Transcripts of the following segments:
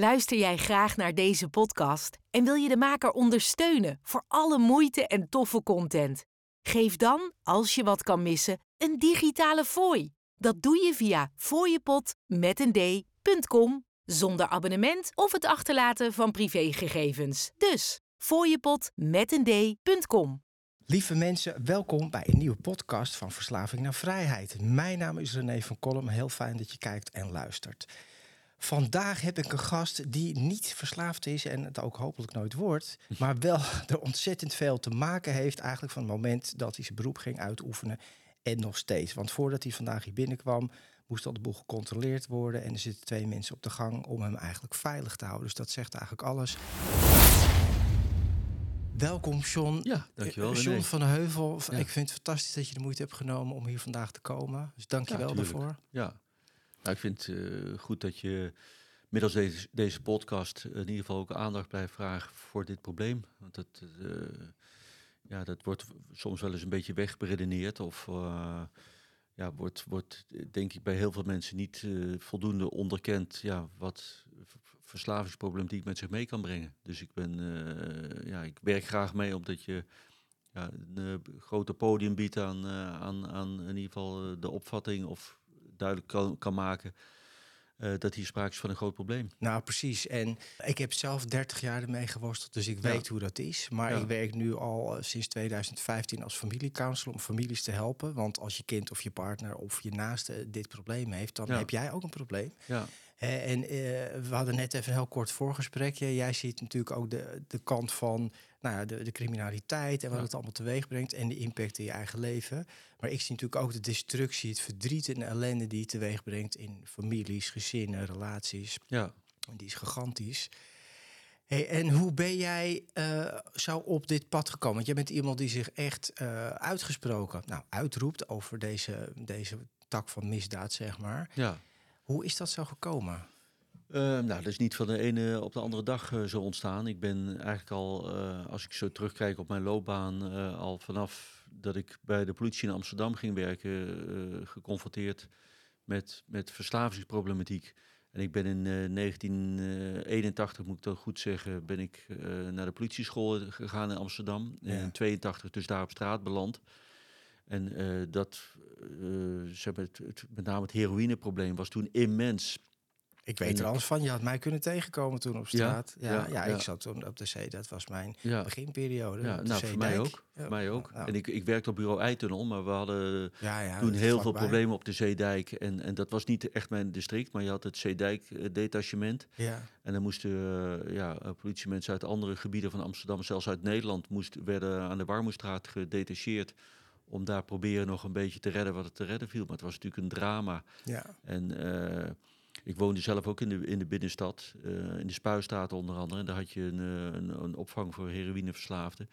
Luister jij graag naar deze podcast en wil je de maker ondersteunen voor alle moeite en toffe content? Geef dan, als je wat kan missen, een digitale fooi. Dat doe je via fooiepot met een d.com zonder abonnement of het achterlaten van privégegevens. Dus fooiepot met een d.com. Lieve mensen, welkom bij een nieuwe podcast van Verslaving naar Vrijheid. Mijn naam is René van Kolm. Heel fijn dat je kijkt en luistert. Vandaag heb ik een gast die niet verslaafd is en het ook hopelijk nooit wordt, maar wel er ontzettend veel te maken heeft eigenlijk van het moment dat hij zijn beroep ging uitoefenen en nog steeds. Want voordat hij vandaag hier binnenkwam, moest al de boel gecontroleerd worden en er zitten twee mensen op de gang om hem eigenlijk veilig te houden. Dus dat zegt eigenlijk alles. Welkom, John. Ja, dankjewel. John René. van de Heuvel. Ja. Ik vind het fantastisch dat je de moeite hebt genomen om hier vandaag te komen. Dus dank je Ja, daarvoor. Ja, nou, ik vind het eh, goed dat je middels deze, deze podcast in ieder geval ook aandacht blijft vragen voor dit probleem. Want dat, eh, ja, dat wordt soms wel eens een beetje wegberedeneerd of eh, ja, wordt, wordt denk ik bij heel veel mensen niet voldoende onderkend ja, wat verslavingsproblematiek met zich mee kan brengen. Dus ik, ben, ja, ik werk graag mee omdat je ja, een groter podium biedt aan, aan, aan in ieder geval de opvatting of duidelijk kan, kan maken eh, dat hier sprake is van een groot probleem. Nou, precies. En ik heb zelf 30 jaar ermee geworsteld, dus ik Ja. weet hoe dat is. Maar Ja. ik werk nu al eh, sinds 2015 als familiecounselor om families te helpen. Want als je kind of je partner of je naaste dit probleem heeft, dan Ja. heb jij ook een probleem. Ja, en eh, we hadden net even een heel kort voorgesprekje. Jij ziet natuurlijk ook de, de kant van nou ja, de, de criminaliteit en wat Ja. het allemaal teweeg brengt en de impact in je eigen leven. Maar ik zie natuurlijk ook de destructie, het verdriet en de ellende die het teweeg brengt in families, gezinnen, relaties. ja. En Die is gigantisch. Hey, en hoe ben jij eh, zo op dit pad gekomen? Want jij bent iemand die zich echt eh, uitgesproken, nou, uitroept over deze, deze tak van misdaad, zeg maar. ja. Hoe is dat zo gekomen? Eh, nou, dat is niet van de ene op de andere dag eh, zo ontstaan. Ik ben eigenlijk al, eh, als ik zo terugkijk op mijn loopbaan, eh, al vanaf dat ik bij de politie in Amsterdam ging werken, eh, geconfronteerd met, met verslavingsproblematiek. En ik ben in eh, 1981, moet ik dat goed zeggen, ben ik eh, naar de politieschool gegaan in Amsterdam. Ja. En in 82 dus daar op straat beland. En eh, dat, eh, zeg maar, het, het- met name het heroïneprobleem was toen immens. Ik weet En- er alles van. Je had mij kunnen tegenkomen toen op straat. Ja, ja, ja, ik zat toen op de C. Dat was mijn beginperiode. ja nou, voor mij ook. Voor mij ook. En ik, ik werkte op bureau Eitunnel, maar we hadden toen heel veel problemen op de Zeedijk. En, en dat was niet echt mijn district, maar je had het Zeedijk-detachement. Ja, En dan moesten eh, ja, eh, politiemensen uit andere gebieden van Amsterdam, zelfs uit Nederland, moest, werden aan de Warmoestraat gedetacheerd. Om daar proberen nog een beetje te redden wat het te redden viel. Maar het was natuurlijk een drama. ja. En eh, ik woonde zelf ook in de, in de binnenstad, eh, in de Spuistraat onder andere. En daar had je een, eh, een, een opvang voor heroïneverslaafden.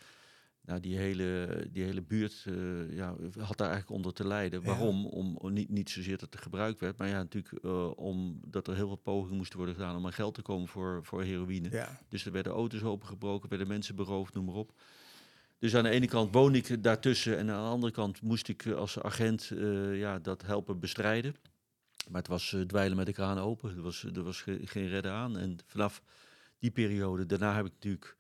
Nou, die hele, die hele buurt ja, had daar eigenlijk onder te lijden. Ja. Waarom? Om, om niet, niet zozeer dat er gebruikt werd, maar ja, natuurlijk eh, omdat er heel veel pogingen moesten worden gedaan om aan geld te komen voor, voor heroïne. ja. Dus er werden auto's opengebroken, werden mensen beroofd, noem maar op. Dus aan de ene kant woonde ik daartussen en aan de andere kant moest ik eh, als agent eh, ja, dat helpen bestrijden. Maar het was eh, dweilen met de kraan open, er was, er was ge- geen redden aan. En vanaf die periode, daarna heb ik natuurlijk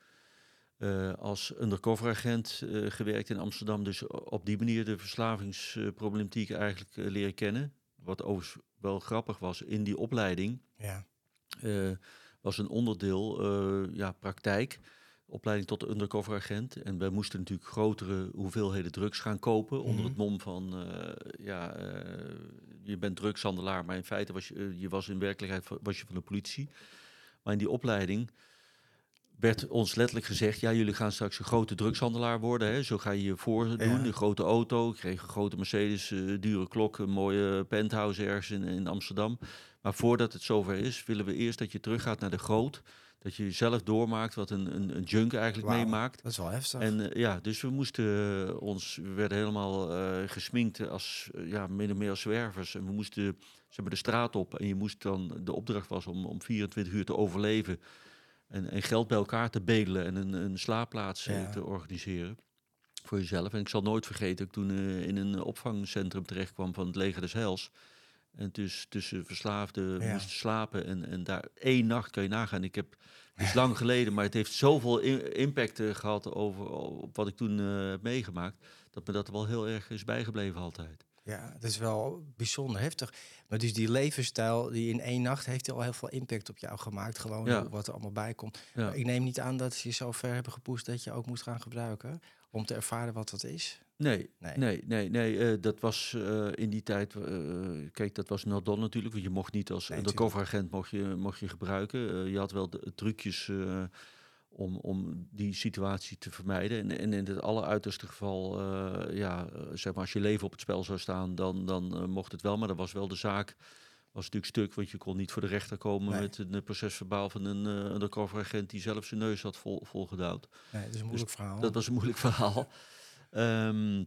als undercover agent gewerkt in Amsterdam. Dus op die manier de verslavingsproblematiek eigenlijk leren kennen. Wat overigens wel grappig was in die opleiding ja. was een onderdeel, ja, praktijk, opleiding tot undercover agent. En wij moesten natuurlijk grotere hoeveelheden drugs gaan kopen onder Mhm. het mom van, eh, ja, eh, je bent drugshandelaar, maar in feite was je, eh, je was in werkelijkheid van- was je van de politie. Maar in die opleiding werd ons letterlijk gezegd, ja, jullie gaan straks een grote drugshandelaar worden. Hè? Zo ga je je voordoen, Ja. een grote auto. Ik kreeg een grote Mercedes, dure klok, een mooie penthouse ergens in, in Amsterdam. Maar voordat het zover is, willen we eerst dat je teruggaat naar de groot. Dat je zelf doormaakt wat een, een, een junk eigenlijk meemaakt. Dat is wel heftig. En eh, ja, dus we moesten eh, ons, we werden helemaal eh, gesminkt als, ja, min of meer als zwervers. En we moesten, zeg maar, de straat op. En je moest dan, de opdracht was om, om 24 uur te overleven. En, en geld bij elkaar te bedelen en een, een slaapplaats Ja. te organiseren. Voor jezelf. En ik zal nooit vergeten, ik toen in een opvangcentrum terecht kwam van het Leger des Heils. En dus tussen verslaafden Ja. moesten slapen. En, en daar één nacht kan je nagaan. Ik heb, het is lang geleden, maar het heeft zoveel impact eh, gehad over op wat ik toen eh, heb meegemaakt. Dat me dat wel heel erg is bijgebleven altijd. Ja, dat is wel bijzonder heftig. Maar dus die levensstijl die in één nacht heeft al heel veel impact op jou gemaakt. Gewoon Ja. wat er allemaal bij komt. Ja. Maar ik neem niet aan dat ze je zo ver hebben gepoest dat je ook moest gaan gebruiken. Om te ervaren wat dat is. Nee, Nee. nee, nee, nee. eh, dat was eh, in die tijd. eh, kijk, dat was not done natuurlijk. Want je mocht niet als Nee, undercover agent mocht je, mocht je gebruiken. Je had wel de trucjes om, om die situatie te vermijden. En, en in het alleruiterste geval, ja, zeg maar, als je leven op het spel zou staan, dan, dan mocht het wel. Maar dat was wel de zaak. Was natuurlijk stuk, want je kon niet voor de rechter komen Nee. met een procesverbaal van een eh, undercover agent die zelf zijn neus had vol, volgedouwd. Nee, dat is een moeilijk verhaal. Dus Dat was een moeilijk verhaal. Ehm,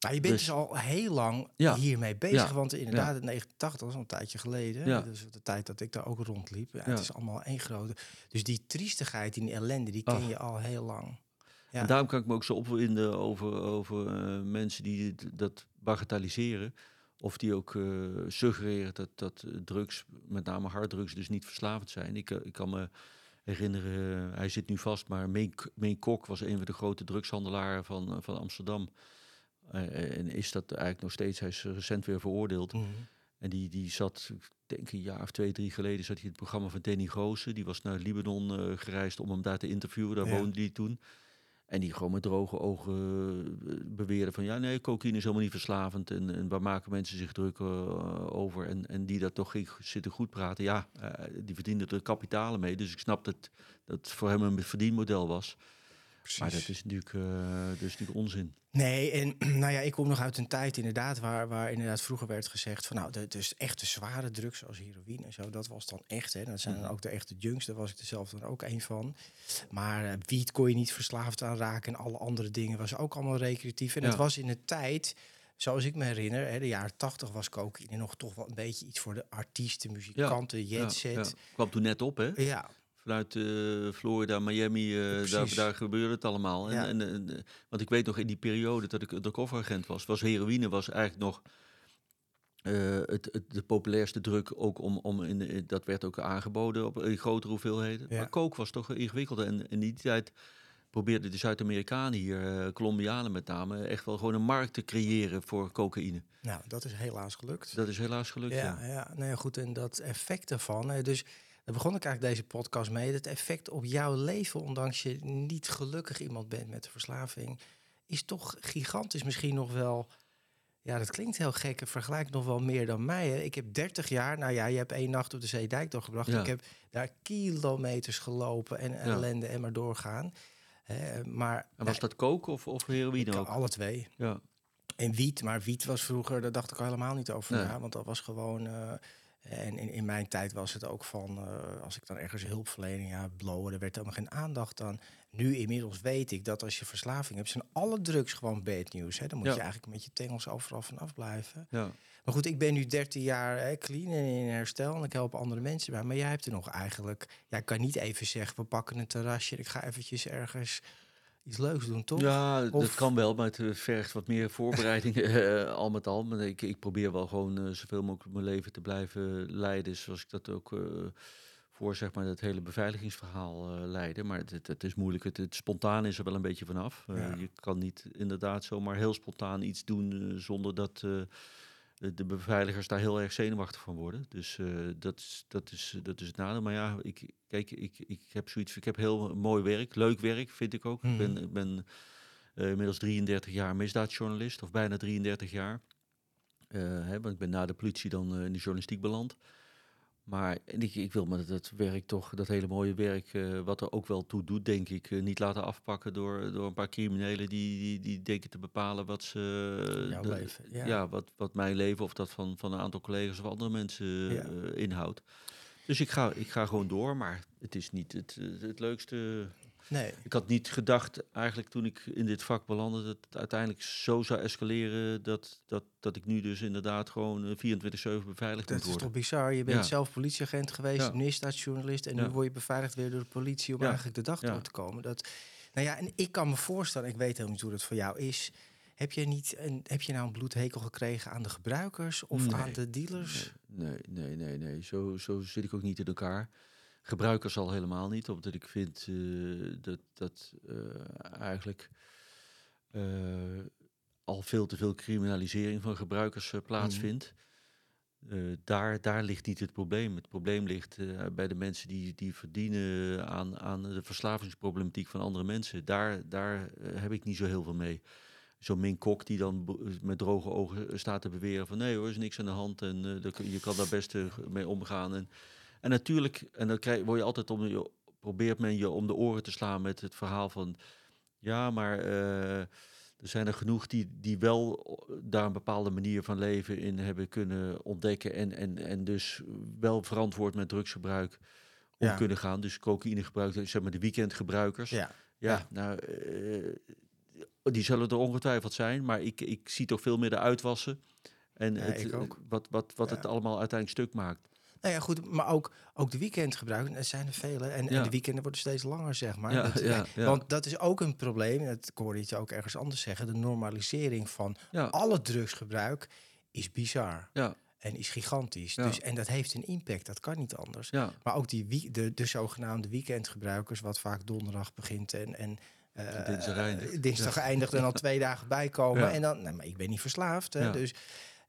Maar je bent Dus- dus, al heel lang Ja. hiermee bezig. Ja. Want inderdaad, in 89 dat was al een tijdje geleden. Dus de tijd dat ik daar ook rondliep. Het is allemaal één grote. Dus die triestigheid, die ellende, die ken Ach. je al heel lang. Ja. En daarom kan ik me ook zo opwinden over, over eh, mensen die dat bagatelliseren. Of die ook eh, suggereren dat, dat drugs, met name harddrugs, dus niet verslavend zijn. Ik, eh, ik kan me herinneren, eh, hij zit nu vast, maar Meen, Kok was een van de grote drugshandelaren van, eh, van Amsterdam. Eh, en is dat eigenlijk nog steeds, hij is recent weer veroordeeld. Mhm. En die, die zat, ik denk een jaar of twee, drie geleden, zat hij in het programma van Danny Goosen. Die was naar Libanon gereisd om hem daar te interviewen. Daar Ja. woonde hij toen. En die gewoon met droge ogen eh, beweerde van... ja, nee, cocaïne is helemaal niet verslavend... en, en waar maken mensen zich druk eh, over... En, en die dat toch zitten goed praten. Ja, eh, die verdiende er kapitalen mee. Dus ik snap dat dat voor hem een verdienmodel was. Maar dat is natuurlijk, dat is natuurlijk onzin. Nee, en nou ja, ik kom nog uit een tijd inderdaad waar, waar inderdaad vroeger werd gezegd van nou, de, dus echte zware drugs zoals heroïne en zo, dat was dan echt. Hè. Dat zijn dan ook de echte junks, daar was ik er zelf dan ook een van. Maar eh, wiet kon je niet verslaafd aan raken en alle andere dingen was ook allemaal recreatief. En het Ja. was in de tijd, zoals ik me herinner, hè, de jaren tachtig was cocaïne nog toch wel een beetje iets voor de artiesten, muzikanten, ja. Kwam toen net op, hè? Ja, Vanuit eh, Florida, Miami, eh, daar, daar gebeurde het allemaal. En, Ja. en, en, eh, want ik weet nog in die periode dat ik undercoveragent was, was heroïne was eigenlijk nog het, het, de populairste druk. Ook om, om in, de- dat werd ook aangeboden op in grotere hoeveelheden. Ja. Maar coke was toch ingewikkelder. En in die tijd probeerden de Zuid-Amerikanen hier, Colombianen met name, echt wel gewoon een markt te creëren voor cocaïne. nou, dat is helaas gelukt. Dat is helaas gelukt. Ja, Ja. ja. Nou ja, goed. En dat effect daarvan. Dus daar begon ik eigenlijk deze podcast mee. Het effect op jouw leven, ondanks je niet gelukkig iemand bent met de verslaving, is toch gigantisch. Misschien nog wel. Ja, dat klinkt heel gek. Het vergelijkt nog wel meer dan mij. Hè. Ik heb 30 jaar. Nou ja, je hebt één nacht op de Zeedijk doorgebracht. Ja. Ik heb daar kilometers gelopen en ellende en maar doorgaan. Hè, maar En was dat coke of, of heroïne ook? alle twee. Ja. En wiet, maar wiet was vroeger, daar dacht ik al helemaal niet over Nee. na. Want dat was gewoon. eh, en in, in mijn tijd was het ook van, eh, als ik dan ergens hulpverlening, ja, blowen, er werd helemaal geen aandacht aan. Nu inmiddels weet ik dat als je verslaving hebt, zijn alle drugs gewoon bad news. Hè? Dan moet Ja. je eigenlijk met je tengels overal vanaf blijven. Ja. Maar goed, ik ben nu 13 jaar hè, clean en in herstel en ik help andere mensen bij. Maar jij hebt er nog eigenlijk, jij kan niet even zeggen, we pakken een terrasje, ik ga eventjes ergens iets leuks doen, toch? Ja, dat kan wel, maar het eh, vergt wat meer voorbereiding eh, al met al. Maar ik, ik probeer wel gewoon eh, zoveel mogelijk mijn leven te blijven leiden, zoals ik dat ook voor zeg maar dat hele beveiligingsverhaal leidde. Maar het, het, is moeilijk, het, het spontaan is er wel een beetje vanaf. Ja. Je kan niet inderdaad zomaar heel spontaan iets doen zonder dat de, de beveiligers daar heel erg zenuwachtig van worden. Dus eh, dat, is, dat, is, dat is het nadeel. Maar ja, ik, kijk, ik, ik heb zoiets, ik heb heel mooi werk, leuk werk vind ik ook. Ik ben, Mhm. ik ben eh, inmiddels 33 jaar misdaadjournalist, of bijna 33 jaar. Eh, hè, want ik ben na de politie dan eh, in de journalistiek beland. Maar ik, ik wil me dat, werk toch, dat hele mooie werk, eh, wat er ook wel toe doet, denk ik, eh, niet laten afpakken door, door een paar criminelen die, die, die denken te bepalen wat ze. Jouw de- leven, ja. ja, wat, wat mijn leven of dat van, van een aantal collega's of andere mensen Ja. eh, inhoudt. Dus ik ga, ik ga gewoon door, maar het is niet het, het leukste. Nee. Ik had niet gedacht, eigenlijk toen ik in dit vak belandde, dat het uiteindelijk zo zou escaleren dat, dat, dat ik nu dus inderdaad gewoon eh, 24-7 beveiligd Dat moet is worden. toch bizar? Je bent Ja. zelf politieagent geweest, Ja. misdaadjournalist... en nu word je beveiligd weer door de politie om eigenlijk de dag door te komen. Dat, nou ja, en ik kan me voorstellen, ik weet helemaal niet hoe dat voor jou is... heb je, niet een, heb je nou een bloedhekel gekregen aan de gebruikers of Nee. aan de dealers? Nee, nee, nee, nee. Zo, zo zit ik ook niet in elkaar. Gebruikers al helemaal niet, omdat ik vind eh, dat, dat eh, eigenlijk eh, al veel te veel criminalisering van gebruikers plaatsvindt. Eh, daar, daar ligt niet het probleem. Het probleem ligt bij de mensen die, die verdienen aan, aan de verslavingsproblematiek van andere mensen. Daar, daar heb ik niet zo heel veel mee. Zo'n Min Kok die dan met droge ogen staat te beweren van nee hoor, er is niks aan de hand en je kan daar best mee omgaan. En, en natuurlijk, en dan krijg, word je altijd om je, probeert men je om de oren te slaan met het verhaal van ja, maar eh, er zijn er genoeg die, die wel o- daar een bepaalde manier van leven in hebben kunnen ontdekken en, en, en dus wel verantwoord met drugsgebruik om Ja. kunnen gaan. Dus cocaïnegebruik, zeg maar de weekendgebruikers. Ja. Ja, Ja. nou, eh, die zullen er ongetwijfeld zijn, maar ik, ik zie toch veel meer de uitwassen. En Ja, het, eh, wat, wat, wat Ja. het allemaal uiteindelijk stuk maakt. Nou ja, goed, maar ook, ook de weekendgebruikers, er zijn er vele. En, de weekenden worden steeds langer, zeg maar. Ja, Dat- ja, ja. Want dat is ook een probleem, dat hoorde je ook ergens anders zeggen. De normalisering van alle drugsgebruik is bizar ja, en is gigantisch. Dus, en dat heeft een impact, dat kan niet anders. ja, Maar ook die, wie- de, de zogenaamde weekendgebruikers, wat vaak donderdag begint en, en eh, Dinsdag eindigt. en dan twee dagen bijkomen. En dan, nee, maar ik ben niet verslaafd. Hè, dus,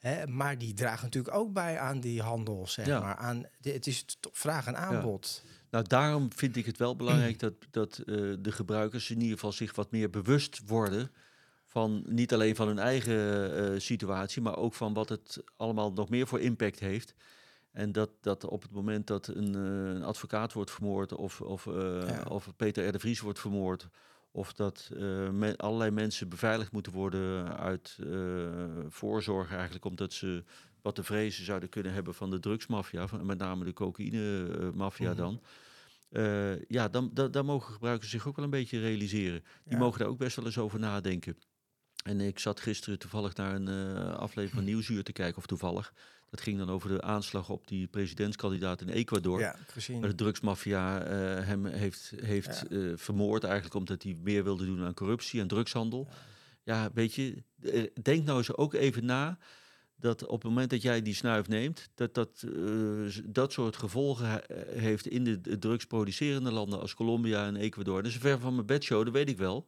hè, maar die dragen natuurlijk ook bij aan die handel, zeg Ja. maar. Aan, de- het is vraag en aanbod. Nou, daarom vind ik het wel belangrijk dat, dat eh, de gebruikers in ieder geval zich wat meer bewust worden van niet alleen van hun eigen eh, situatie, maar ook van wat het allemaal nog meer voor impact heeft. En dat, dat op het moment dat een, eh, een advocaat wordt vermoord of, of, Ja. of Peter R. de Vries wordt vermoord, of dat eh, me- allerlei mensen beveiligd moeten worden uit eh, voorzorg eigenlijk, omdat ze wat te vrezen zouden kunnen hebben van de drugsmafia, van, met name de cocaïne-mafia Mhm. dan. Eh, ja, dan, dan, dan mogen gebruikers zich ook wel een beetje realiseren. Die Ja. mogen daar ook best wel eens over nadenken. En ik zat gisteren toevallig naar een eh, aflevering van Nieuwsuur te kijken, of toevallig. Dat ging dan over de aanslag op die presidentskandidaat in Ecuador. Ja, gezien. Waar de drugsmafia eh, hem heeft, heeft eh, vermoord eigenlijk omdat hij meer wilde doen aan corruptie en drugshandel. Ja, weet je, denk nou eens ook even na dat op het moment dat jij die snuif neemt, dat dat, eh, dat soort gevolgen he- heeft in de, de drugsproducerende landen als Colombia en Ecuador. Dat is ver van mijn bedshow, dat weet ik wel.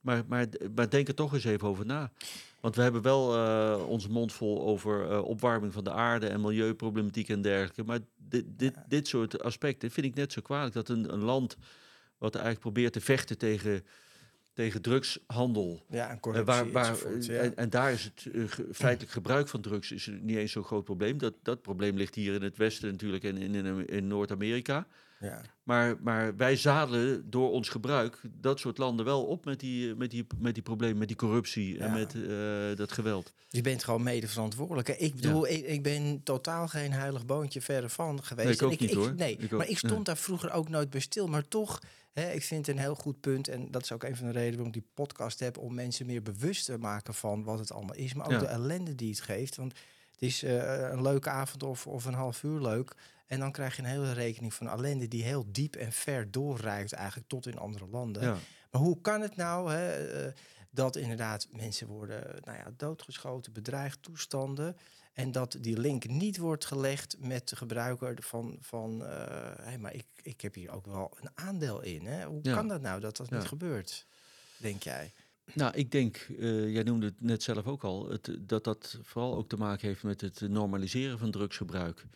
Maar, maar, maar denk er toch eens even over na. Want we hebben wel eh, onze mond vol over eh, opwarming van de aarde en milieuproblematiek en dergelijke. Maar dit, dit, dit soort aspecten vind ik net zo kwalijk. Dat een, een land wat eigenlijk probeert te vechten tegen, tegen drugshandel. Ja, en eh, corruptie waar, waar, ja. en, en daar is het feitelijk gebruik van drugs is niet eens zo'n groot probleem. Dat, dat probleem ligt hier in het Westen natuurlijk en in, in, in Noord-Amerika. Ja. Maar, maar wij zadelen door ons gebruik dat soort landen wel op met die, met die, met die problemen, met die corruptie en Ja. met eh, dat geweld. Je bent gewoon mede verantwoordelijk. hè. Ik bedoel, ik, ik ben totaal geen heilig boontje verre van geweest. Nee, ik ook niet, hoor. Nee, maar ik stond daar vroeger ook nooit bij stil. Maar toch, hè, ik vind het een heel goed punt. En dat is ook een van de redenen waarom ik die podcast heb. Om mensen meer bewust te maken van wat het allemaal is. Maar ook de ellende die het geeft. Want het is eh, een leuke avond of, of een half uur leuk. En dan krijg je een hele rekening van ellende die heel diep en ver doorreikt eigenlijk tot in andere landen. Ja. Maar hoe kan het nou hè, eh, dat inderdaad mensen worden nou ja, doodgeschoten, bedreigd, toestanden. En dat die link niet wordt gelegd met de gebruiker van, van eh, hey, maar ik, ik heb hier ook wel een aandeel in. Hè? Hoe Ja. kan dat nou dat dat Ja. niet gebeurt, denk jij? Nou, ik denk, eh, jij noemde het net zelf ook al, het, dat dat vooral ook te maken heeft met het normaliseren van drugsgebruik.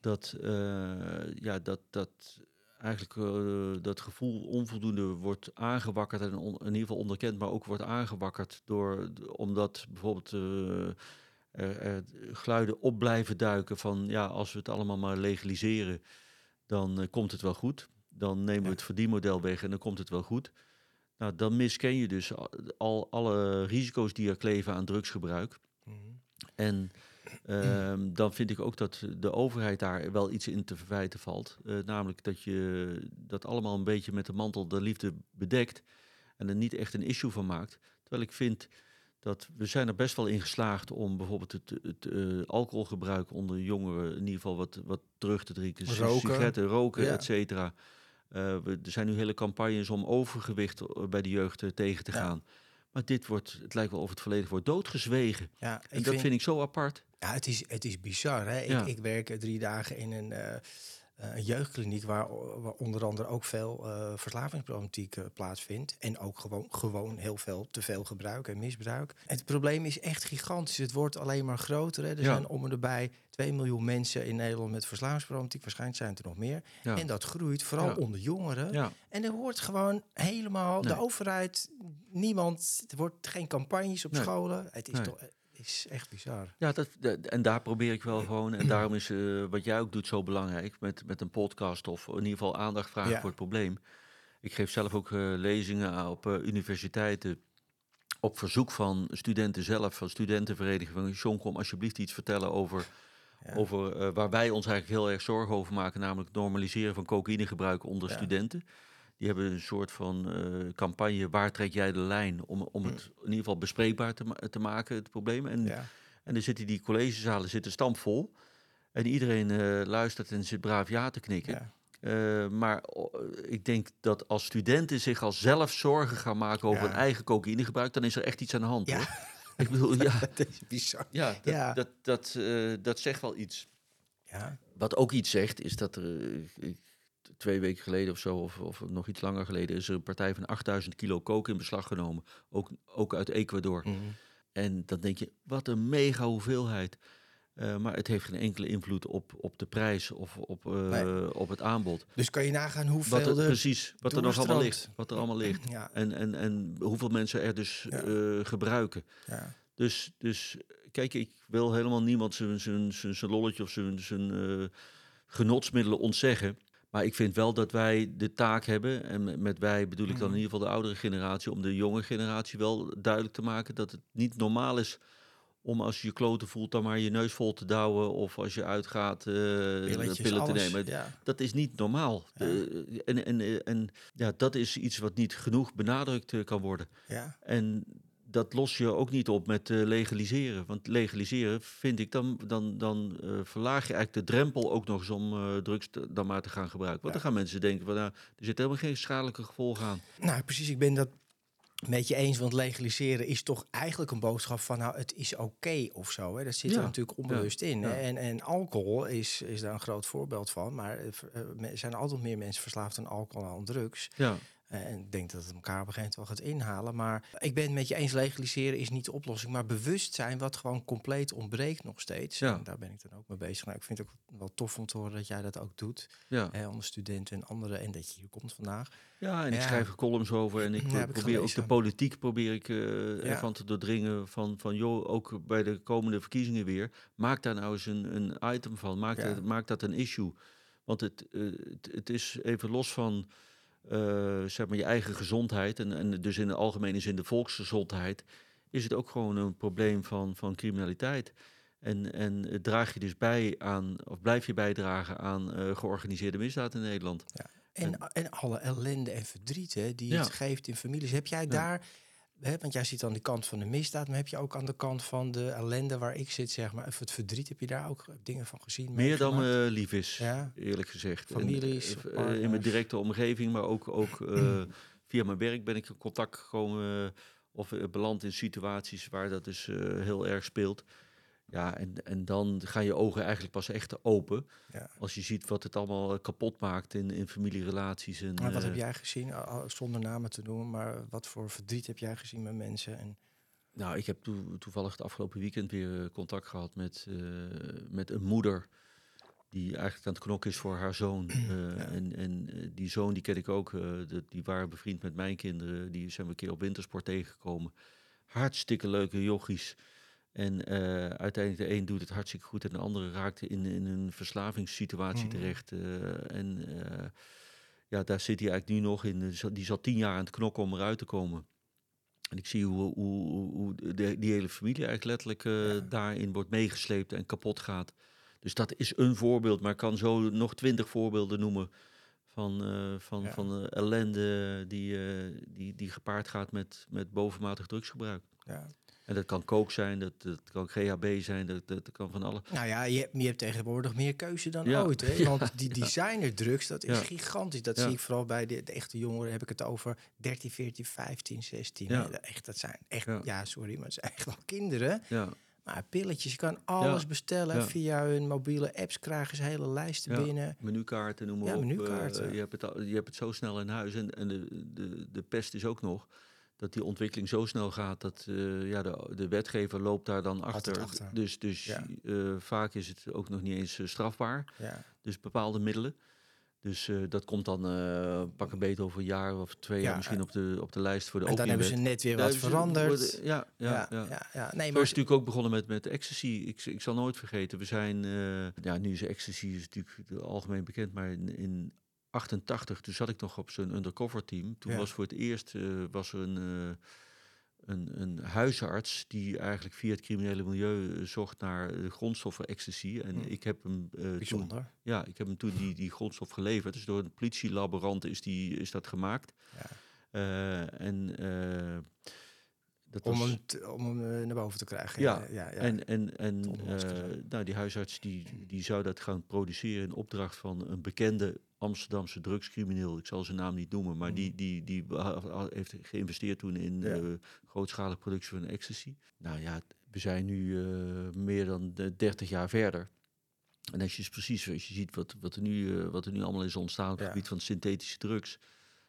Dat, eh, ja, dat, dat eigenlijk eh, dat gevoel onvoldoende wordt aangewakkerd en on- in ieder geval onderkend, maar ook wordt aangewakkerd door, omdat bijvoorbeeld eh, er, er geluiden op blijven duiken van ja, als we het allemaal maar legaliseren, dan komt het wel goed. Dan nemen we het verdienmodel weg en dan komt het wel goed. Nou, dan misken je dus al, al alle risico's die er kleven aan drugsgebruik. En ehm, dan vind ik ook dat de overheid daar wel iets in te verwijten valt. Eh, namelijk dat je dat allemaal een beetje met de mantel der liefde bedekt en er niet echt een issue van maakt. Terwijl ik vind dat we zijn er best wel in geslaagd om bijvoorbeeld het, het eh, alcoholgebruik onder jongeren in ieder geval wat, wat terug te drinken. Roken. Sigaretten, roken, Ja. et cetera. Eh, we, er zijn nu hele campagnes om overgewicht bij de jeugd tegen te Ja. Maar dit wordt, het lijkt wel of het verleden wordt doodgezwegen. Ja, En dat vind ik zo apart. Ja, het is, het is bizar. Hè? Ja. Ik, ik werk drie dagen in een, eh, een jeugdkliniek waar, waar onder andere ook veel eh verslavingsproblematiek eh, plaatsvindt. En ook gewoon, gewoon heel veel te veel gebruik en misbruik. Het probleem is echt gigantisch. Het wordt alleen maar groter. Hè? Er Ja. zijn om en erbij 2 miljoen mensen in Nederland met verslavingsproblematiek. Waarschijnlijk zijn het er nog meer. Ja. En dat groeit, vooral Ja. onder jongeren. Ja. En er wordt gewoon helemaal, de overheid, niemand, er wordt geen campagnes op Nee. scholen. Het is Nee. toch, is echt bizar. Ja, dat, dat- en daar probeer ik wel gewoon. En daarom is eh, wat jij ook doet zo belangrijk. Met, met een podcast of in ieder geval aandacht vragen Ja. voor het probleem. Ik geef zelf ook eh, lezingen op eh, universiteiten. Op verzoek van studenten zelf, van studentenverenigingen. Van John, kom alsjeblieft iets vertellen over, Ja. over waar wij ons eigenlijk heel erg zorgen over maken. Namelijk het normaliseren van cocaïnegebruik onder Ja. studenten. Die hebben een soort van eh, campagne, waar trek jij de lijn? Om, om het in ieder geval bespreekbaar te, ma- te maken, het probleem. En Ja. en dan zitten die collegezalen zitten stampvol. En iedereen eh, luistert en zit braaf ja te knikken. Ja. Eh, maar ik denk dat als studenten zich al zelf zorgen gaan maken over Ja. hun eigen cocaïnegebruik, dan is er echt iets aan de hand. Ja. Hoor. Ik bedoel, ja, Dat is bizar. ja, dat, Ja. Dat, dat, dat zegt wel iets. Ja. Wat ook iets zegt, is dat er ik- twee weken geleden of zo, of, of nog iets langer geleden, is er een partij van 8000 kilo coke in beslag genomen. Ook, ook uit Ecuador. Mhm. En dan denk je, wat een mega hoeveelheid. Eh, maar het heeft geen enkele invloed op, op de prijs of op, eh, Nee. op het aanbod. Dus kan je nagaan Wat hoeveel er, er... precies, wat er nog allemaal ligt. Wat er allemaal ligt. Ja, En, en, en hoeveel mensen er dus Ja. eh, gebruiken. ja. Dus, dus kijk, ik wil helemaal niemand zijn, zijn, zijn, zijn lolletje of zijn, zijn genotsmiddelen ontzeggen. Maar ik vind wel dat wij de taak hebben, en met- wij bedoel ik dan in Mhm. ieder geval de oudere generatie, om de jonge generatie wel duidelijk te maken dat het niet normaal is om als je je kloten voelt dan maar je neus vol te douwen of als je uitgaat Pilletjes, pillen te alles. nemen. Ja. Dat is niet normaal. Ja. Eh, en en, en ja, dat is iets wat niet genoeg benadrukt eh, kan worden. Ja. En dat los je ook niet op met eh, legaliseren. Want legaliseren vind ik, dan, dan, dan eh, verlaag je eigenlijk de drempel ook nog eens om eh, drugs te- dan maar te gaan gebruiken. Want Ja. dan gaan mensen denken van nou, er zit helemaal geen schadelijke gevolgen aan. Nou, precies. Ik ben dat met je eens. Want legaliseren is toch eigenlijk een boodschap van... nou, het is oké of zo. Hè? Dat zit er natuurlijk onbewust in. hè. En, en alcohol is, is daar een groot voorbeeld van. Maar er zijn altijd meer mensen verslaafd aan alcohol dan aan drugs. Ja, En ik denk dat het elkaar op een gegeven moment wel gaat inhalen. Maar ik ben het met je eens, legaliseren is niet de oplossing. Maar bewustzijn, wat gewoon compleet ontbreekt nog steeds. Ja. En daar ben ik dan ook mee bezig. Nou, ik vind het ook wel tof om te horen dat jij dat ook doet. ja. Hè, onder studenten en anderen. En dat je hier komt vandaag. ja en ik schrijf columns over en ik Ja, heb ik probeer ook de politiek probeer ik, eh, Ja. ervan te doordringen van, van joh, ook bij de komende verkiezingen weer, maak daar nou eens een, een item van, maak, dat, maak dat een issue. Want het, eh, het, het is even los van eh, zeg maar je eigen gezondheid en, en dus in de algemene zin de volksgezondheid, is het ook gewoon een probleem van, van criminaliteit. En, en draag je dus bij aan, of blijf je bijdragen aan eh, georganiseerde misdaad in Nederland. En, en alle ellende en verdriet hè, die Ja. het geeft in families. Heb jij daar, hè, want jij zit aan de kant van de misdaad, maar heb je ook aan de kant van de ellende waar ik zit, zeg maar, of het verdriet, heb je daar ook dingen van gezien? Meer dan eh, lief is, Ja. eerlijk gezegd. En, Families, eh, eh, in mijn directe omgeving, maar ook, ook via mijn werk ben ik in contact gekomen of beland in situaties waar dat dus heel erg speelt. Ja, en, en dan gaan je ogen eigenlijk pas echt open Ja. als je ziet wat het allemaal eh, kapot maakt in, in familierelaties. En, Maar wat heb eh, jij gezien, zonder namen te noemen, maar wat voor verdriet heb jij gezien met mensen? En, Nou, ik heb toe- toevallig het afgelopen weekend weer eh, contact gehad met, met een moeder die eigenlijk aan het knokken is voor haar zoon. En, en die zoon, die ken ik ook, de- die waren bevriend met mijn kinderen. Die zijn we een keer op wintersport tegengekomen. Hartstikke leuke jochies. En eh, uiteindelijk de een doet het hartstikke goed en de andere raakte in, in een verslavingssituatie Mhm. terecht. eh, en eh, ja, daar zit hij eigenlijk nu nog in. Die zat- Die zat tien jaar aan het knokken om eruit te komen. En ik zie hoe, hoe, hoe- de, die hele familie eigenlijk letterlijk Ja. daarin wordt meegesleept en kapot gaat. Dus dat is een voorbeeld, maar ik kan zo nog twintig voorbeelden noemen van, van, Ja. van ellende die, die, die gepaard gaat met, met bovenmatig drugsgebruik. ja. En dat kan kook zijn, dat, dat kan GHB zijn, dat, dat kan van alles. Nou ja, je, je hebt tegenwoordig meer keuze dan Ja. ooit. Hè? Want die designerdrugs, dat is gigantisch. Dat zie ik vooral bij de, de echte jongeren. Heb ik het over 13, 14, 15, 16. Ja. hè. Dat- Echt, dat zijn echt, Ja. sorry, maar het zijn echt wel kinderen. Ja, Maar pilletjes, je kan alles bestellen. Ja. Via hun mobiele apps krijgen ze hele lijsten Ja. binnen. menukaarten, noem maar Ja, op. menukaarten. Eh, je, hebt het, al- je hebt het zo snel in huis. En, en de, de, de pest is ook nog dat die ontwikkeling zo snel gaat dat eh, ja, de, de wetgever loopt daar dan achter. achter. Dus, dus Ja. eh, vaak is het ook nog niet eens eh, strafbaar. Ja. Dus bepaalde middelen. Dus dat komt dan pak een beet over een jaar of twee jaar Ja, misschien en- op de, op de lijst voor de En dan hebben ze net weer wat veranderd. Ja, ja, ja. ja, ja. Nee, maar is natuurlijk ook begonnen met, met ecstasy. Ik, ik zal nooit vergeten, we zijn... ja, nu is ecstasy is natuurlijk algemeen bekend, maar in, in 88, toen zat ik nog op zo'n undercover team. Toen Ja. was voor het eerst eh, was er een, eh, een, een huisarts die eigenlijk via het criminele milieu eh, zocht naar grondstoffen ecstasy. En ik heb hem toen, bijzonder. ja, ik heb hem toen die, die grondstof geleverd. Dus door een politielaborant is, die, is dat gemaakt. Ja. En dat Om was- hem, om hem naar boven te krijgen. Ja, ja, ja. En, en, en nou, die huisarts die, die zou dat gaan produceren in opdracht van een bekende Amsterdamse drugscrimineel. Ik zal zijn naam niet noemen, maar die, die, die ha- heeft geïnvesteerd toen in. Ja. eh, grootschalige productie van ecstasy. Nou ja, we zijn nu eh, meer dan de 30 jaar verder. En als je precies als je ziet wat, wat, er nu, eh, wat er nu allemaal is ontstaan op het Ja. gebied van synthetische drugs.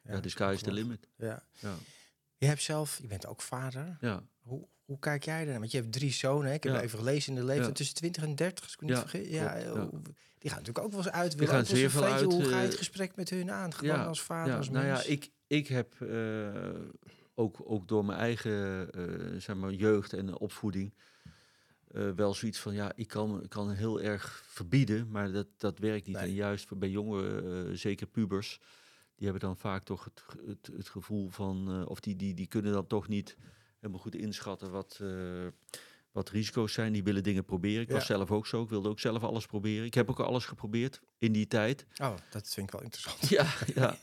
Ja, de sky is the limit. Ja. Ja, Je hebt zelf, je bent ook vader. ja. Hoe, hoe kijk jij daar? Want je hebt drie zonen. hè? Ik heb Ja. even gelezen in de Ja. tussen 20 en 30, als ik niet Ja, vergis. Ja, hoe- Die gaan natuurlijk ook wel eens uit. willen gaan zeer veel uit, Hoe ga je het eh, gesprek met hun aan? Gewoon als vader, als nou mens? ja, ik, ik heb eh, ook, ook door mijn eigen eh, zeg maar, jeugd en opvoeding eh, wel zoiets van, ja, ik kan, ik kan heel erg verbieden, maar dat, dat werkt niet. Nee. En juist bij jongeren, eh, zeker pubers, die hebben dan vaak toch het, het, het gevoel van, eh, of die, die, die kunnen dan toch niet helemaal goed inschatten wat, eh, wat risico's zijn. Die willen dingen proberen. Ik was zelf ook zo, ik wilde ook zelf alles proberen. Ik heb ook alles geprobeerd in die tijd. Oh, dat vind ik wel interessant. Ja, ja.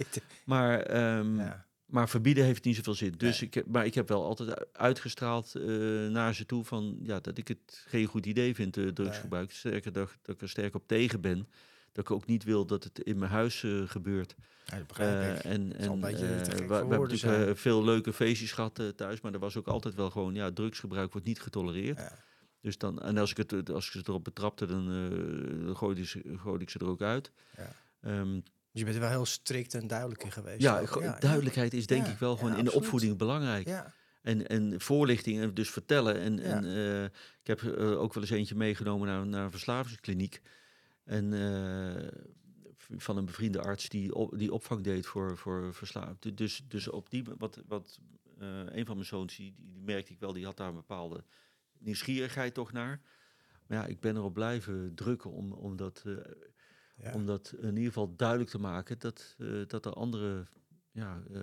Maar, ehm, ja. maar verbieden heeft niet zoveel zin. Dus Nee. ik heb, maar ik heb wel altijd uitgestraald eh, naar ze toe van ja, dat ik het geen goed idee vind, drugsgebruik. Sterker dat, dat ik er sterk op tegen ben. Dat ik ook niet wil dat het in mijn huis eh, gebeurt. Ja, dat begrijp ik. Eh, en eh, we, hebben natuurlijk eh, veel leuke feestjes gehad eh, thuis, maar er was ook altijd wel gewoon, ja, drugsgebruik wordt niet getolereerd. Ja. Dus dan, en als ik, het, als ik ze erop betrapte, dan, eh, gooide, ze, gooide ik ze er ook uit. Ja. Ehm, Dus je bent er wel heel strikt en duidelijk in geweest. ja, duidelijkheid is denk Ja, ik wel ja, gewoon in de opvoeding belangrijk. Ja, En, en voorlichting en dus vertellen. En, Ja. en eh, ik heb eh, ook wel eens eentje meegenomen naar, naar een verslavingskliniek. En eh, van een bevriende arts die, op, die opvang deed voor, voor verslaafden. Dus, dus op die, wat, wat eh, een van mijn zoons, die, die, merkte ik wel, die had daar een bepaalde nieuwsgierigheid toch naar. Maar ja, ik ben erop blijven drukken om, om, dat, eh, ja. om dat in ieder geval duidelijk te maken dat, eh, dat er andere ja, eh,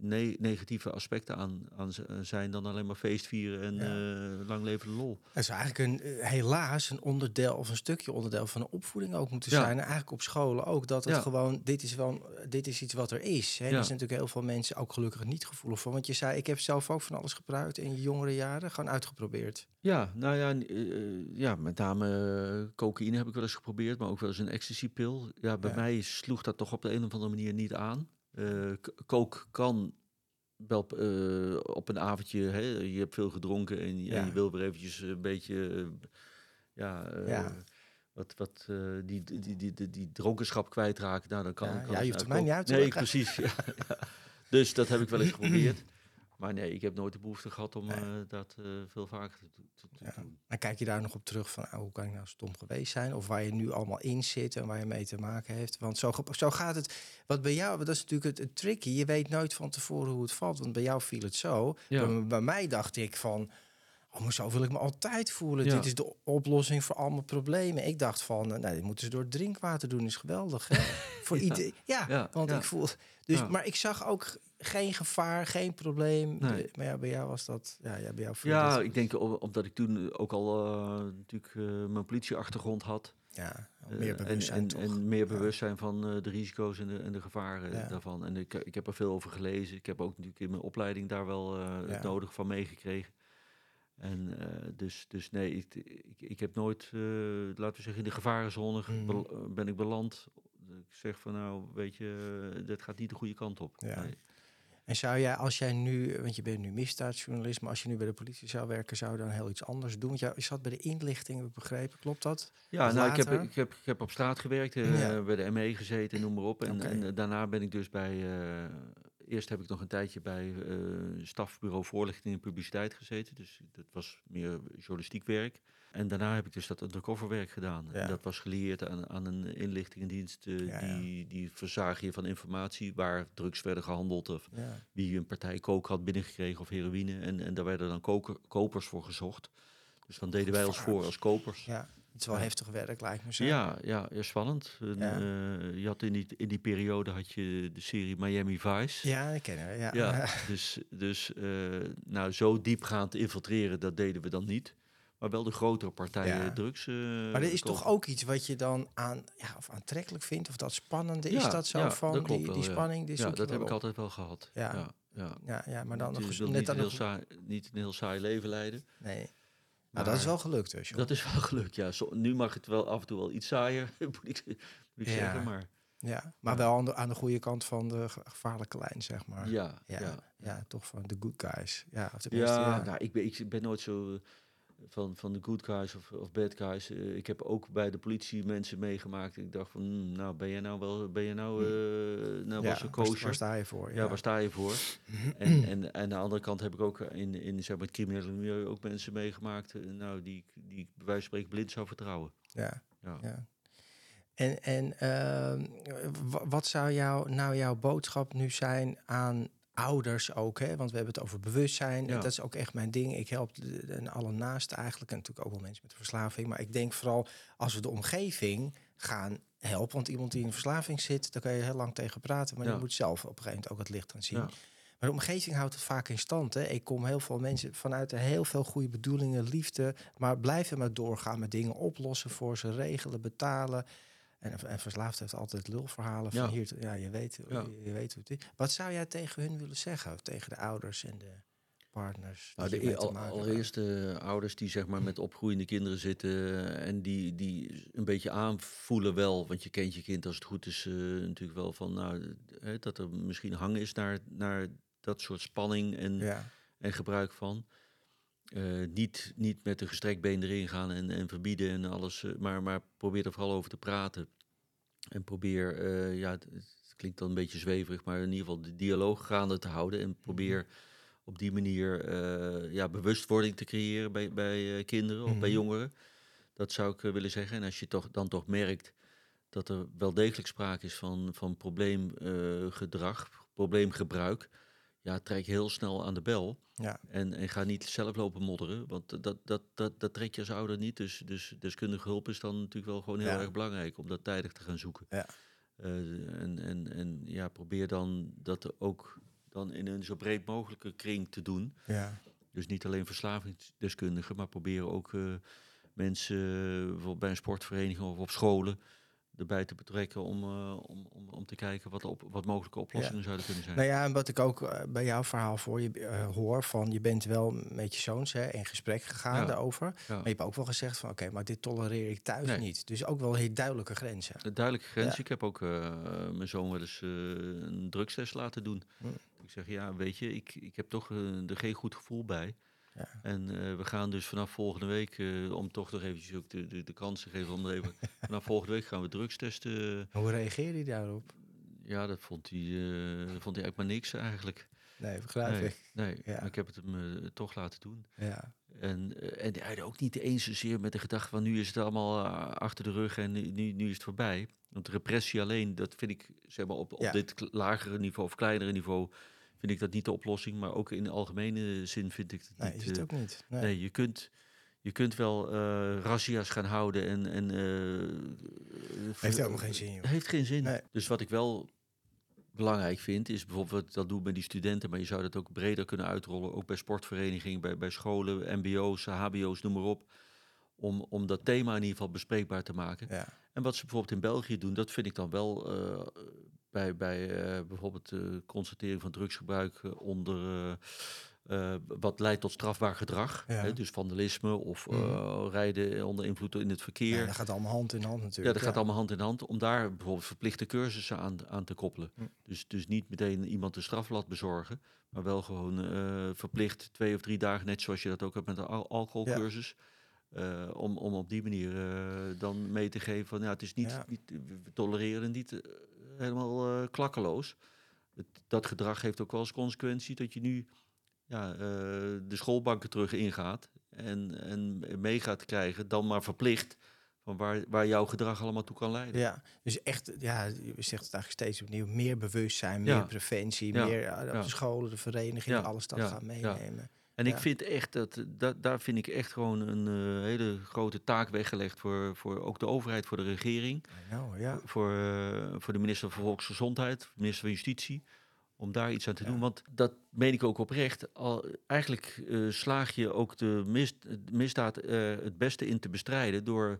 ne- negatieve aspecten aan, aan eh, zijn dan alleen maar feest vieren en eh, lang leven de lol. Het is eigenlijk een, helaas een onderdeel of een stukje onderdeel van de opvoeding ook moeten Ja. zijn. En eigenlijk op scholen ook. Dat het Ja. gewoon, dit is, wel, dit is iets wat er is. Hè. Er zijn natuurlijk heel veel mensen ook gelukkig niet gevoelig voor. Want je zei, ik heb zelf ook van alles gebruikt in je jongere jaren. Gewoon uitgeprobeerd. Ja, nou ja, ja met name cocaïne heb ik wel eens geprobeerd, maar ook wel eens een ecstasypil. Ja, bij mij sloeg dat toch op de een of andere manier niet aan. Eh k- coke kan wel eh, op een avondje, hè, je hebt veel gedronken en, je- en Ja. je wil weer eventjes een beetje, eh, ja, Ja. wat, wat die, die, die, die, dronkenschap kwijtraken. Nou, dan kan, Ja, kan ja, je hoeft het mij niet uit te Nee, precies. Dus dat heb ik wel eens geprobeerd. Maar nee, ik heb nooit de behoefte gehad om Nee. eh, dat eh, veel vaker te, te, te Ja. doen. En kijk je daar nog op terug van, ah, hoe kan ik nou stom geweest zijn? Of waar je nu allemaal in zit en waar je mee te maken heeft. Want zo, zo gaat het. Wat bij jou, dat is natuurlijk het, het tricky. Je weet nooit van tevoren hoe het valt. Want bij jou viel het zo. Ja. Bij, bij mij dacht ik van, oh, maar zo wil ik me altijd voelen. Ja. Dit is de oplossing voor al mijn problemen. Ik dacht van, eh, nou, dit moeten ze door drinkwater doen. Is geweldig, hè? voor Ja. ieder, ja, Ja, want ik voel... Dus. Maar ik zag ook geen gevaar, geen probleem. Nee. De- maar ja, bij jou was dat... Ja, ja bij jou Ja, dat- ik denk omdat ik toen ook al eh, natuurlijk eh, mijn politieachtergrond had. Ja, eh, meer bewustzijn en, toch? en, en meer Ja. bewustzijn van eh, de risico's en de, en de gevaren Ja. daarvan. En ik, ik heb er veel over gelezen. Ik heb ook natuurlijk in mijn opleiding daar wel eh, het nodige van meegekregen. En uh, dus, dus nee, ik, ik, ik heb nooit, uh, laten we zeggen, in de gevarenzone mm. ben ik beland. Ik zeg van nou, weet je, dat gaat niet de goede kant op. Ja. Nee. En zou jij, als jij nu, want je bent nu misdaadjournalist, maar als je nu bij de politie zou werken, zou je dan heel iets anders doen? Want jij zat bij de inlichting, heb ik begrepen, klopt dat? Ja, nou, ik heb, ik, heb, ik heb op straat gewerkt, uh, bij de ME gezeten, noem maar op. En, okay. en daarna ben ik dus bij, eerst heb ik nog een tijdje bij uh, stafbureau voorlichting en publiciteit gezeten. Dus dat was meer journalistiek werk. En daarna heb ik dus dat undercoverwerk gedaan. Ja. En dat was gelieerd aan, aan een inlichtingendienst uh, ja, die, die verzagen je van informatie waar drugs werden gehandeld of wie een partij kook had binnengekregen of heroïne. En, en daar werden dan koker, kopers voor gezocht. Dus dan deden wij ons voor als kopers. Ja. Het is wel heftig werk, lijkt me zo. Ja, ja, ja spannend. En, uh, je had in, die, in die periode had je de serie Miami Vice. Ja, ik ken haar. Ja. ja dus dus uh, nou, zo diepgaand infiltreren, dat deden we dan niet maar wel de grotere partijen ja. drugs. Uh, maar er is toch ook iets wat je dan aan, ja, of aantrekkelijk vindt, of dat spannende ja, is dat zo van dat die, wel, die spanning? Die ja, dat heb ik altijd wel gehad. Ja, ja, ja. ja, maar dan nog net saai, niet een heel saai leven leiden. Nee. Maar, dat is wel gelukt dus. Dat is wel gelukt, ja. Zo, nu mag het wel af en toe wel iets saaier, moet ik, moet ik zeggen, maar... Ja, maar wel aan de, aan de goede kant van de gevaarlijke lijn, zeg maar. Ja, ja, ja, ja toch van de good guys. Ja, of ja, ja. Nou, ik, ben, ik ben nooit zo van, van de good guys of, of bad guys. Uh, ik heb ook bij de politie mensen meegemaakt. Ik dacht van, mm, nou ben je nou wel, ben je nou, uh, nou ja, was waar, waar, sta je voor? Ja, ja waar sta je voor? en, en, en aan de andere kant heb ik ook in, in zeg maar, het criminele milieu ook mensen meegemaakt. Uh, nou, die, die ik bij wijze van spreken blind zou vertrouwen. Ja, ja. ja. En, en uh, wat zou jou, nou jouw boodschap nu zijn aan ouders ook, hè? want we hebben het over bewustzijn. Dat is ook echt mijn ding. Ik help de, de, alle naasten eigenlijk en natuurlijk ook wel mensen met verslaving. Maar ik denk vooral als we de omgeving gaan helpen. Want iemand die in verslaving zit, daar kan je heel lang tegen praten. Maar ja. je moet zelf op een gegeven moment ook het licht gaan zien. Maar de omgeving houdt het vaak in stand. Hè. Ik kom heel veel mensen vanuit heel veel goede bedoelingen, liefde. Maar blijven maar doorgaan met dingen oplossen voor ze, regelen, betalen. En, en verslaafd heeft altijd lulverhalen van ja. hier. Ja, je weet, ja. Je, weet hoe het is. Wat zou jij tegen hun willen zeggen? Tegen de ouders en de partners? Nou, de al, allereerste ouders die zeg maar met opgroeiende kinderen zitten en die, die een beetje aanvoelen wel, want je kent je kind als het goed is uh, natuurlijk wel van nou, hè, dat er misschien hang is naar, naar dat soort spanning en, ja. en gebruik van. Uh, niet, niet met een gestrekt been erin gaan en, en verbieden en alles, uh, maar, maar probeer er vooral over te praten. En probeer, uh, ja, het, het, klinkt dan een beetje zweverig, maar in ieder geval de dialoog gaande te houden. En probeer mhm. op die manier ja, bewustwording te creëren bij, bij kinderen of bij mhm. jongeren. Dat zou ik willen zeggen. En als je toch, dan toch merkt dat er wel degelijk sprake is van, van probleemgedrag, probleemgebruik ja, trek heel snel aan de bel. Ja. En, en ga niet zelf lopen modderen, want dat, dat, dat, dat trek je als ouder niet. Dus, dus deskundige hulp is dan natuurlijk wel gewoon heel erg belangrijk om dat tijdig te gaan zoeken. Ja. Uh, en, en, en ja, probeer dan dat ook dan in een zo breed mogelijke kring te doen. Ja. Dus niet alleen verslavingsdeskundigen, maar proberen ook uh, mensen, uh, bijvoorbeeld bij een sportvereniging of op scholen, erbij te betrekken om, uh, om, om, om te kijken wat, op, wat mogelijke oplossingen zouden kunnen zijn. Nou ja, en wat ik ook uh, bij jouw verhaal voor je uh, hoor, van je bent wel met je zoons hè, in gesprek gegaan ja. daarover. Ja. Maar je hebt ook wel gezegd van oké, maar dit tolereer ik thuis nee. niet. Dus ook wel heel duidelijke grenzen. De duidelijke grenzen. Ik heb ook mijn zoon wel eens een drugstest laten doen. Hm. Ik zeg ja, weet je, ik, ik heb toch er geen goed gevoel bij. Ja. En uh, we gaan dus vanaf volgende week, uh, om toch nog eventjes ook de, de, de kans te geven om er even... vanaf volgende week gaan we drugs testen. Hoe reageerde hij daarop? Ja, dat vond hij, uh, dat vond hij eigenlijk maar niks eigenlijk. Nee, begrijp nee, ik. Nee, ja. maar ik heb het hem toch laten doen. Ja. En, en hij ook niet eens zozeer met de gedachte van nu is het allemaal achter de rug en nu, nu is het voorbij. Want repressie alleen, dat vind ik zeg maar, op, op ja. dit lagere niveau of kleinere niveau vind ik dat niet de oplossing. Maar ook in de algemene zin vind ik het nee, niet. Is het ook niet. Nee, nee je kunt... Je kunt wel uh, razzia's gaan houden en... en uh, heeft helemaal geen zin. Joh. Heeft geen zin. Nee. Dus wat ik wel belangrijk vind, is bijvoorbeeld dat doen met die studenten, maar je zou dat ook breder kunnen uitrollen, ook bij sportverenigingen, bij, bij scholen, mbo's, hbo's, noem maar op, om, om dat thema in ieder geval bespreekbaar te maken. Ja. En wat ze bijvoorbeeld in België doen, dat vind ik dan wel uh, bij, bij uh, bijvoorbeeld de constatering van drugsgebruik onder eh, wat leidt tot strafbaar gedrag. Ja. Hè, dus vandalisme of Mhm. eh, rijden onder invloed in het verkeer. Ja, dat gaat allemaal hand in hand Ja, natuurlijk. dat gaat allemaal hand in hand. Om daar bijvoorbeeld verplichte cursussen aan, aan te koppelen. Hm. Dus, dus niet meteen iemand de strafblad bezorgen. Maar wel gewoon eh, verplicht twee of drie dagen, net zoals je dat ook hebt met al alcoholcursus. eh, om, om op die manier eh, dan mee te geven van ja, het is niet, Ja. niet we tolereren niet eh, helemaal eh, klakkeloos. Het, dat gedrag heeft ook wel als consequentie dat je nu ja, eh, de schoolbanken terug ingaat en, en mee gaat krijgen, dan maar verplicht van waar, waar jouw gedrag allemaal toe kan leiden. Ja, dus echt, ja, je zegt het eigenlijk steeds opnieuw, meer bewustzijn, meer Ja. preventie, Ja. meer ja, op Ja. de scholen, de verenigingen, alles dat gaan meenemen. En Ja. ik vind echt dat, dat daar vind ik echt gewoon een eh, hele grote taak weggelegd voor, voor ook de overheid, voor de regering, Nou, ja. voor, eh, voor de minister van Volksgezondheid, minister van Justitie, om daar iets aan te Ja. doen. Want dat meen ik ook oprecht. Al, eigenlijk eh, slaag je ook de mis, de misdaad het beste in te bestrijden door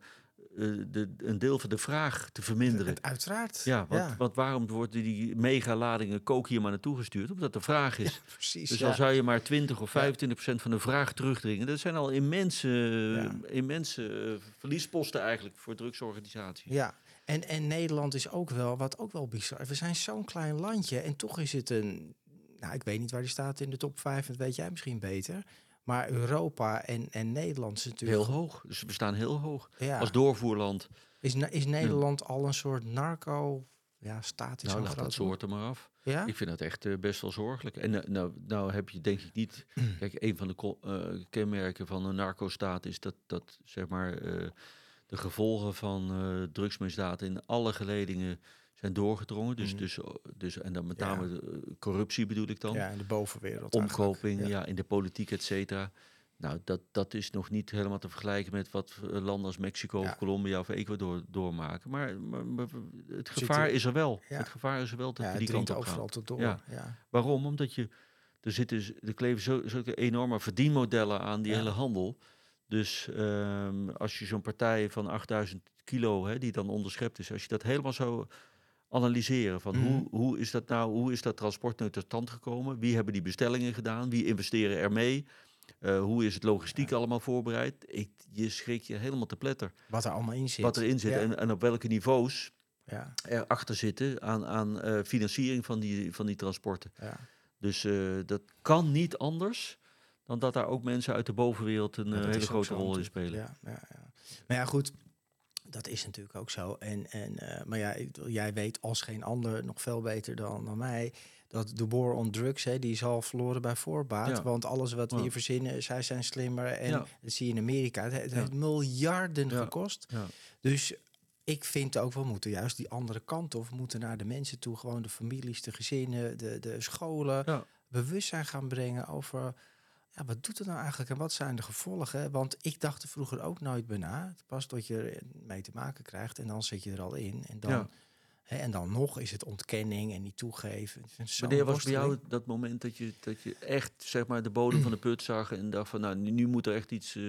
de, een deel van de vraag te verminderen. Het- Uiteraard. Ja, want, ja. want waarom worden die megaladingen kook hier maar naartoe gestuurd? Omdat er vraag is. precies. Dus ja. al zou je maar 20 of 25 procent van de vraag terugdringen, dat zijn al immense, immense eh, verliesposten eigenlijk voor drugsorganisaties. Ja, en, en Nederland is ook wel, wat ook wel bizar. We zijn zo'n klein landje en toch is het een, nou ik weet niet waar die staat in de top 5, dat weet jij misschien beter. Maar Europa en, en Nederland is natuurlijk... Heel hoog. Dus we staan heel hoog. Ja. Als doorvoerland. Is, is Nederland al een soort narco... Ja, staat is Nou, laat dat soort er maar af. Ja? Ik vind dat echt eh, best wel zorgelijk. En eh, nou, nou heb je denk ik niet... Kijk, een van de eh, kenmerken van een narco-staat is dat, dat zeg maar, de gevolgen van drugsmisdaad in alle geledingen zijn doorgedrongen. Dus, Mhm. dus, eh, dus, en dan met name eh, corruptie bedoel ik dan. Ja, in de bovenwereld omkoping, ja. in de politiek, et cetera. Nou, dat, dat is nog niet helemaal te vergelijken met wat eh, landen als Mexico, Ja. of Colombia of Ecuador doormaken. Maar, maar, maar het gevaar er- is er wel. Het gevaar is er wel dat Ja, die kant op overal tot door. Ja. Waarom? Omdat je er zitten er kleven zo, zulke enorme verdienmodellen aan die hele handel. Dus ehm, als je zo'n partij van 8000 kilo, hè, die dan onderschept is, als je dat helemaal zou analyseren van Mhm. hoe, hoe is dat nou, hoe is dat transport nou tot stand gekomen? Wie hebben die bestellingen gedaan? Wie investeren er mee? Eh, hoe is het logistiek allemaal voorbereid? Ik, je schrik je helemaal te pletter Wat er allemaal in zit. wat erin zit Ja. en, en op welke niveaus Ja, erachter zitten aan, aan eh, financiering van die, van die transporten. ja. Dus eh, dat kan niet anders dan dat daar ook mensen uit de bovenwereld een hele grote rol in spelen. Ja, ja, ja. Maar ja, goed, dat is natuurlijk ook zo. En, en, eh, maar ja, jij weet als geen ander nog veel beter dan, dan mij... dat de war on drugs, hè, die is al verloren bij voorbaat. Ja. Want alles wat we hier verzinnen, zij zijn slimmer. En Ja. dat zie je in Amerika. Het, heeft miljarden Ja. gekost. Dus ik vind ook, we moeten juist die andere kant op. We moeten naar de mensen toe, gewoon de families, de gezinnen, de, de scholen... Bewustzijn gaan brengen over ja, wat doet het nou eigenlijk en wat zijn de gevolgen? Want ik dacht er vroeger ook nooit bij na. Pas tot je mee te maken krijgt en dan zit je er al in. En dan, Ja. Hè, en dan nog is het ontkenning en niet toegeven. Wanneer was bij jou dat moment dat je, dat je echt zeg maar, de bodem van de put zag en dacht van nou, nu, moet er echt iets eh,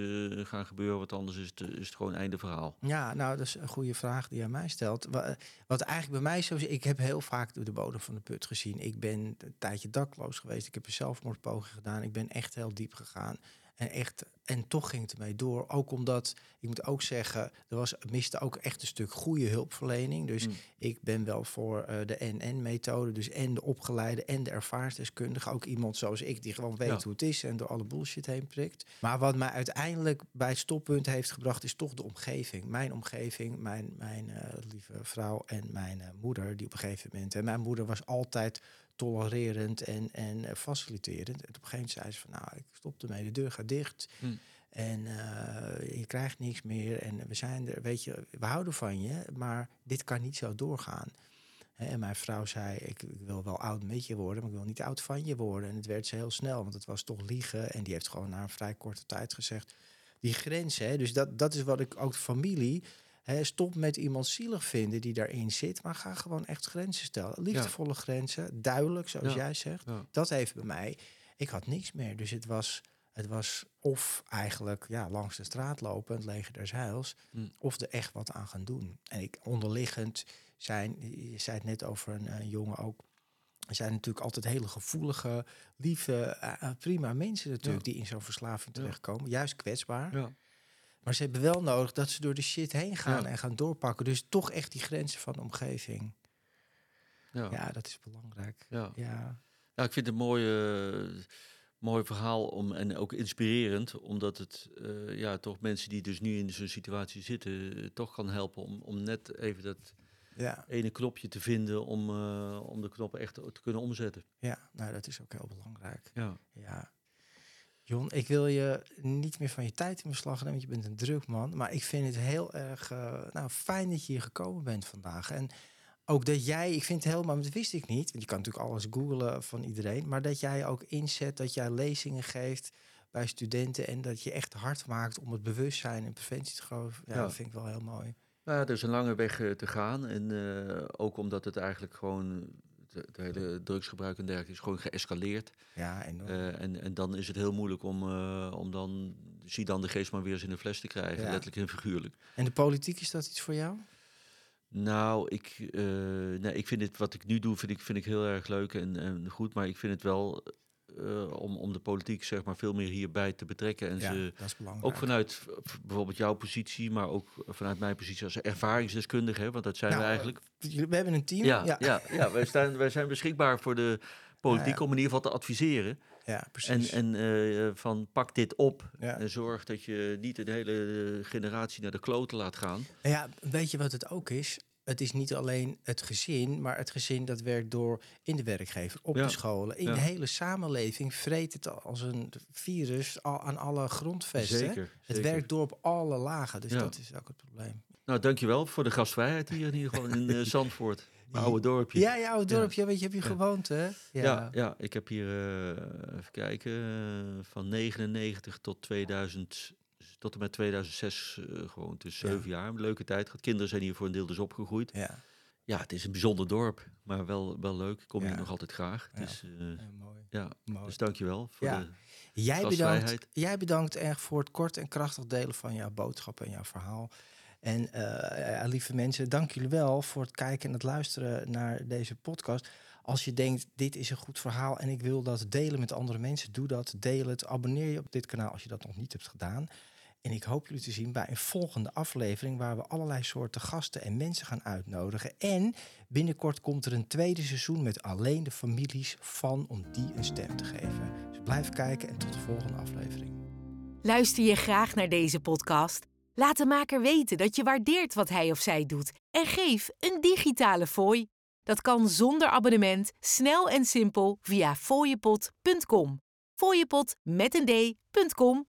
gaan gebeuren, want anders is het, eh, is het gewoon einde verhaal. Ja, nou, dat is een goede vraag die aan mij stelt. Wa- Wat eigenlijk bij mij zo is, ik heb heel vaak door de bodem van de put gezien. Ik ben een tijdje dakloos geweest. Ik heb een zelfmoordpoging gedaan. Ik ben echt heel diep gegaan. En, echt, en toch ging het ermee door. Ook omdat, ik moet ook zeggen, er was, miste ook echt een stuk goede hulpverlening. Dus Mm. ik ben wel voor eh, de NN-methode. Dus en de opgeleide en de ervaringsdeskundige. Ook iemand zoals ik die gewoon weet Ja. hoe het is en door alle bullshit heen prikt. Maar wat mij uiteindelijk bij het stoppunt heeft gebracht, is toch de omgeving. Mijn omgeving, mijn, mijn eh, lieve vrouw en mijn eh, moeder, die op een gegeven moment. En mijn moeder was altijd tolererend en, en eh, faciliterend. En op een gegeven moment zei ze van nou, ik stop ermee, de deur gaat dicht. Hm. En eh, je krijgt niks meer. En we zijn er, weet je, we houden van je, maar dit kan niet zo doorgaan. En mijn vrouw zei, ik, wil wel oud met je worden, maar ik wil niet oud van je worden. En het werd ze heel snel, want het was toch liegen. En die heeft gewoon na een vrij korte tijd gezegd, die grenzen. Hè, dus dat, dat is wat ik ook de familie... Stop met iemand zielig vinden die daarin zit, maar ga gewoon echt grenzen stellen. Liefdevolle grenzen, duidelijk, zoals Ja. jij zegt. Ja. Dat heeft bij mij... Ik had niks meer, dus het was... Het was of eigenlijk ja, langs de straat lopen, het leger des heils, Hm. of er echt wat aan gaan doen. En ik onderliggend zijn, je zei het net over een, een jongen ook, Er zijn natuurlijk altijd hele gevoelige, lieve, eh, eh, prima mensen natuurlijk die in zo'n verslaving terechtkomen. Juist kwetsbaar. Maar ze hebben wel nodig dat ze door de shit heen gaan Ja. en gaan doorpakken. Dus toch echt die grenzen van de omgeving. Ja. Ja, dat is belangrijk. Ja. Ja, Ja, ik vind het een mooi, mooi verhaal om, en ook inspirerend, omdat het eh, ja, toch mensen die dus nu in zo'n situatie zitten, eh, toch kan helpen om, om net even dat ja, ene knopje te vinden om, eh, om de knop echt te kunnen omzetten. ja. Nou, dat is ook heel belangrijk. Ja. Ja. Jon, ik wil je niet meer van je tijd in beslag nemen, want je bent een druk man. Maar ik vind het heel erg eh, nou, fijn dat je hier gekomen bent vandaag. En ook dat jij, ik vind het helemaal, dat wist ik niet. Want je kan natuurlijk alles googlen van iedereen. Maar dat jij ook inzet, dat jij lezingen geeft bij studenten. En dat je echt hard maakt om het bewustzijn en preventie te geloven. Ja, Ja. dat vind ik wel heel mooi. Nou, er is een lange weg eh, te gaan. En eh, ook omdat het eigenlijk gewoon, het hele drugsgebruik en dergelijke is gewoon geëscaleerd. Ja, enorm. Eh, en, en dan is het heel moeilijk om, eh, om dan, zie dan de geest maar weer eens in de fles te krijgen, Ja. letterlijk en figuurlijk. en de politiek, is dat iets voor jou? Nou, ik, eh, nee, ik vind dit, wat ik nu doe, vind ik, vind ik heel erg leuk en, en goed. Maar ik vind het wel eh, om, om de politiek zeg maar veel meer hierbij te betrekken. En ja, ze, dat is belangrijk. ook vanuit bijvoorbeeld jouw positie, maar ook vanuit mijn positie als ervaringsdeskundige, hè, want dat zijn Nou, we eigenlijk. We hebben een team. Ja, ja. Ja, wij, staan, wij zijn beschikbaar voor de politiek Ja, om in ieder geval te adviseren. ja En, precies. en eh, van pak dit op Ja. en zorg dat je niet de hele generatie naar de kloten laat gaan. Nou ja, weet je wat het ook is? Het is niet alleen het gezin, maar het gezin dat werkt door in de werkgever, op Ja. de scholen, in Ja. de hele samenleving vreet het als een virus al aan alle grondvesten. Zeker. Het zeker. werkt door op alle lagen, dus Ja. dat is ook het probleem. Nou, dankjewel voor de gastvrijheid hier in ieder geval in eh, Zandvoort. Mijn oude dorpje. Ja, ja, oude dorpje, weet je, heb je gewoond, hè? Ja, ja, ik heb hier, eh, even kijken, eh, van 99 tot 2000, tot en met 2006 eh, gewoond. Dus Ja. zeven jaar, een leuke tijd gehad. Kinderen zijn hier voor een deel dus opgegroeid. Ja, Ja, het is een bijzonder dorp, maar wel, wel leuk. Ik kom Ja. hier nog altijd graag. Ja. Dus, eh, ja, mooi. ja, mooi. dus dankjewel voor Ja. de Jij bedankt, jij bedankt erg voor het kort en krachtig delen van jouw boodschap en jouw verhaal. En eh, lieve mensen, dank jullie wel voor het kijken en het luisteren naar deze podcast. Als je denkt, dit is een goed verhaal en ik wil dat delen met andere mensen, doe dat, deel het. Abonneer je op dit kanaal als je dat nog niet hebt gedaan. En ik hoop jullie te zien bij een volgende aflevering waar we allerlei soorten gasten en mensen gaan uitnodigen. En binnenkort komt er een tweede seizoen met alleen de families van om die een stem te geven. Dus blijf kijken en tot de volgende aflevering. Luister je graag naar deze podcast? Laat de maker weten dat je waardeert wat hij of zij doet en geef een digitale fooi. Dat kan zonder abonnement, snel en simpel via fooiepot.com. Fooiepot met een d.com